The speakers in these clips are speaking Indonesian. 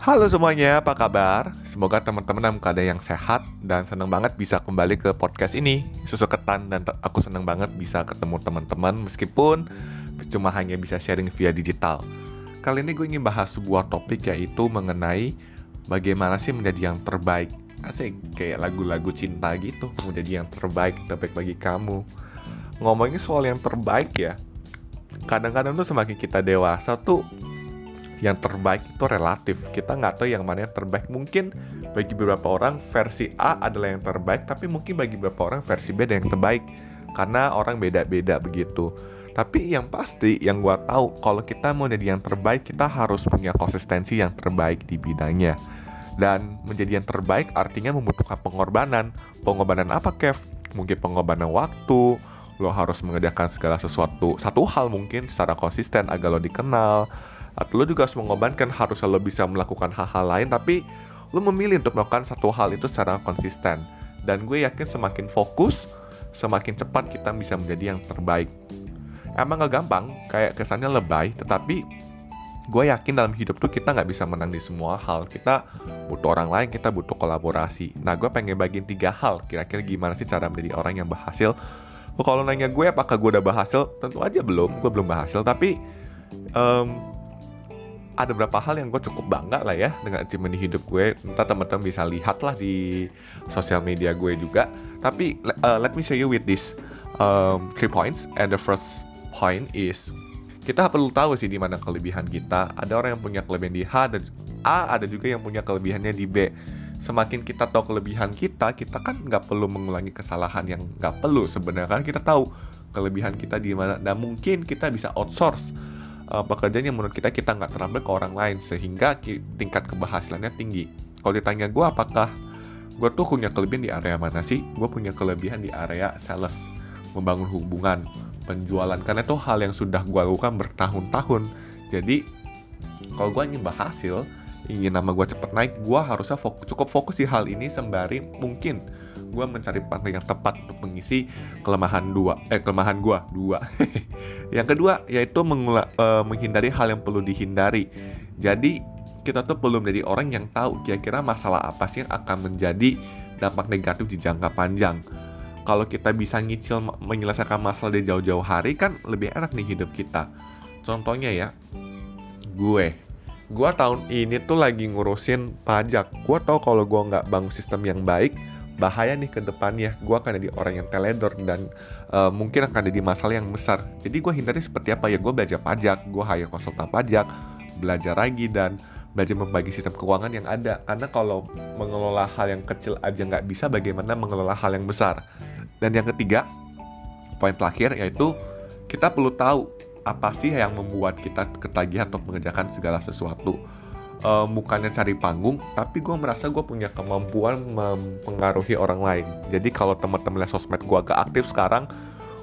Halo semuanya, apa kabar? Semoga teman-teman dalam keadaan yang sehat dan senang banget bisa kembali ke podcast ini. Susu ketan dan aku senang banget bisa ketemu teman-teman meskipun cuma hanya bisa sharing via digital. Kali ini gue ingin bahas sebuah topik yaitu mengenai bagaimana sih menjadi yang terbaik. Asik, kayak lagu-lagu cinta gitu, menjadi yang terbaik, terbaik bagi kamu. Ngomongin soal yang terbaik ya, kadang-kadang tuh semakin kita dewasa tuh yang terbaik itu relatif. Kita nggak tahu yang mana yang terbaik. Mungkin bagi beberapa orang versi A adalah yang terbaik tapi mungkin bagi beberapa orang versi B yang terbaik. Karena orang beda-beda begitu. Tapi yang pasti yang gua tahu kalau kita mau jadi yang terbaik kita harus punya konsistensi yang terbaik di bidangnya. Dan menjadi yang terbaik artinya membutuhkan pengorbanan. Pengorbanan apa Kev? Mungkin pengorbanan waktu. Lo harus mengerjakan segala sesuatu. Satu hal mungkin secara konsisten agar lo dikenal atau lo juga harus mengorbankan harus lo bisa melakukan hal-hal lain tapi lo memilih untuk melakukan satu hal itu secara konsisten. Dan gue yakin semakin fokus semakin cepat kita bisa menjadi yang terbaik. Emang gak gampang kayak kesannya lebay tetapi gue yakin dalam hidup tuh kita nggak bisa menang di semua hal. Kita butuh orang lain kita butuh kolaborasi. Nah gue pengen bagiin tiga hal. Kira-kira gimana sih cara menjadi orang yang berhasil? Kalau nanya gue apakah gue udah berhasil? Tentu aja belum gue belum berhasil. Tapi um, ada beberapa hal yang gue cukup bangga lah ya dengan achievement di hidup gue. Entah teman-teman bisa lihat lah di sosial media gue juga. Tapi uh, let me show you with this um, three points. And the first point is kita perlu tahu sih di mana kelebihan kita. Ada orang yang punya kelebihan di H dan A, ada juga yang punya kelebihannya di B. Semakin kita tahu kelebihan kita, kita kan nggak perlu mengulangi kesalahan yang nggak perlu sebenarnya kan kita tahu kelebihan kita di mana dan mungkin kita bisa outsource uh, pekerjaan yang menurut kita kita nggak terambil ke orang lain sehingga tingkat keberhasilannya tinggi. Kalau ditanya gue apakah gue tuh punya kelebihan di area mana sih? Gue punya kelebihan di area sales, membangun hubungan, penjualan karena itu hal yang sudah gue lakukan bertahun-tahun. Jadi kalau gue ingin berhasil, ingin nama gue cepet naik, gue harusnya fokus, cukup fokus di hal ini sembari mungkin gue mencari partner yang tepat untuk mengisi kelemahan dua eh kelemahan gue dua. Yang kedua yaitu mengula, uh, menghindari hal yang perlu dihindari. Jadi kita tuh perlu menjadi orang yang tahu kira-kira masalah apa sih yang akan menjadi dampak negatif di jangka panjang. Kalau kita bisa ngicil menyelesaikan masalah di jauh-jauh hari kan lebih enak nih hidup kita. Contohnya ya gue. Gue tahun ini tuh lagi ngurusin pajak. Gue tau kalau gue nggak bangun sistem yang baik bahaya nih ke depannya. Gue akan jadi orang yang teledor dan uh, mungkin akan jadi masalah yang besar. Jadi gue hindari seperti apa ya? Gue belajar pajak gue hire konsultan pajak belajar lagi dan belajar membagi sistem keuangan yang ada. Karena kalau mengelola hal yang kecil aja nggak bisa bagaimana mengelola hal yang besar? Dan yang ketiga poin terakhir yaitu kita perlu tahu apa sih yang membuat kita ketagihan untuk mengerjakan segala sesuatu uh, bukannya cari panggung tapi gue merasa gue punya kemampuan mempengaruhi orang lain. Jadi kalau teman-teman sosmed gue agak aktif sekarang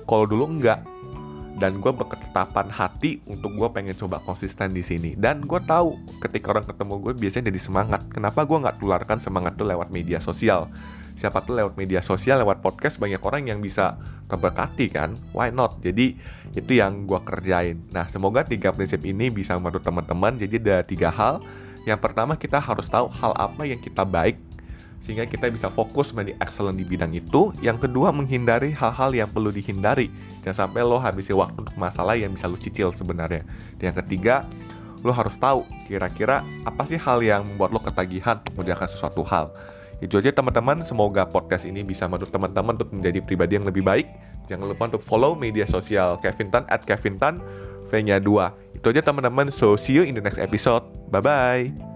kalau dulu enggak. Dan gue berketetapan hati untuk gue pengen coba konsisten di sini. Dan gue tahu ketika orang ketemu gue biasanya jadi semangat. Kenapa gue nggak tularkan semangat itu lewat media sosial? Siapa tuh lewat media sosial lewat podcast banyak orang yang bisa terberkati kan? Why not? Jadi itu yang gue kerjain. Nah semoga tiga prinsip ini bisa membantu teman-teman. Jadi ada tiga hal yang pertama kita harus tahu hal apa yang kita baik sehingga kita bisa fokus menjadi excellent di bidang itu. Yang kedua menghindari hal-hal yang perlu dihindari. Jangan sampai lo habisi waktu untuk masalah yang bisa lo cicil sebenarnya. Dan yang ketiga, lo harus tahu kira-kira apa sih hal yang membuat lo ketagihan mengerjakan sesuatu hal. Itu aja teman-teman, semoga podcast ini bisa membantu teman-teman untuk menjadi pribadi yang lebih baik. Jangan lupa untuk follow media sosial Kevin Tan at Kevin Tan V-nya 2. Itu aja teman-teman. So see you in the next episode. Bye bye.